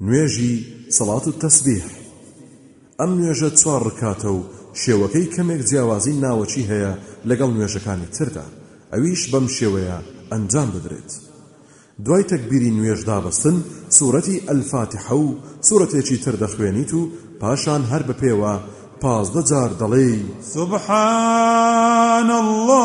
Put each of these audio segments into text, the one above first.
نوێژی صلاة التسبیح، ئەم نوێژە چوار رکاتە و شێوەکەی کەمێک جیاوازی ناوەکی هەیە لەگەڵ نوێژەکانی تردا، ئەویش بەم شێوەیە ئەنجام دەدرێت، دوای تەکبیری نوێژ دابەستن سورەتی الفاتحە و سورەتێکی تر دەخوێنیت و پاشان هەر بە پێوە پازدە جار دەڵێی. سبحان اللە.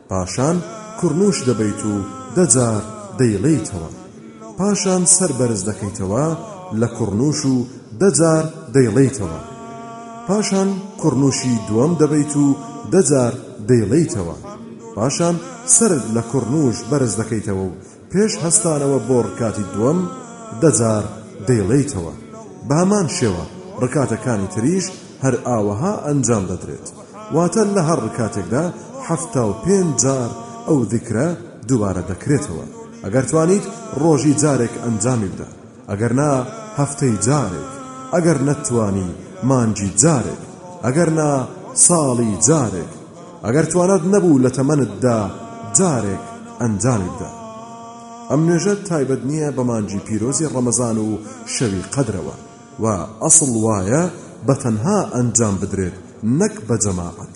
پاشان کڕنوش دەبەیت و دە جار دەیڵێیتەوە پاشان سەر بەرز دەکەیتەوە لە کڕنوش و دە جار دەیڵێیتەوە پاشان کڕنوشی دوەم دەبەیت و دە جار دەیڵێیتەوە پاشان سەرت لە کڕنوش بەرز دەکەیتەوە و پێش هەستانەوە بۆ ڕکاتی دووەم دە جار دەیڵێیتەوە، بە هەمان شێوە ڕکاتەکانی تریش هەر ئاوەها ئەنجام دەدرێت، واتە لە هەر ڕکاتێکدا حەفتا و پێنج جار ئەو ذیکرە دووبارە دەکرێتەوە، ئەگەر توانیت ڕۆژی جارێک ئەنجامی بدە. ئەگەر نا هەفتەی جارێک ئەگەر نەتتوانی مانگی جارێک ئەگەر نا ساڵی جارێک ئەگەر توانات نەبوو لە تەمەنتدا جارێک ئەنجامی بدە ئەم نوێژە تایبەت نییە بە مانگی پیرۆزی ڕەمەزان و شەوی قەدرەوە و ئەسڵ وایە بە تەنها ئەنجام بدرێت نەک بە جەماعەت.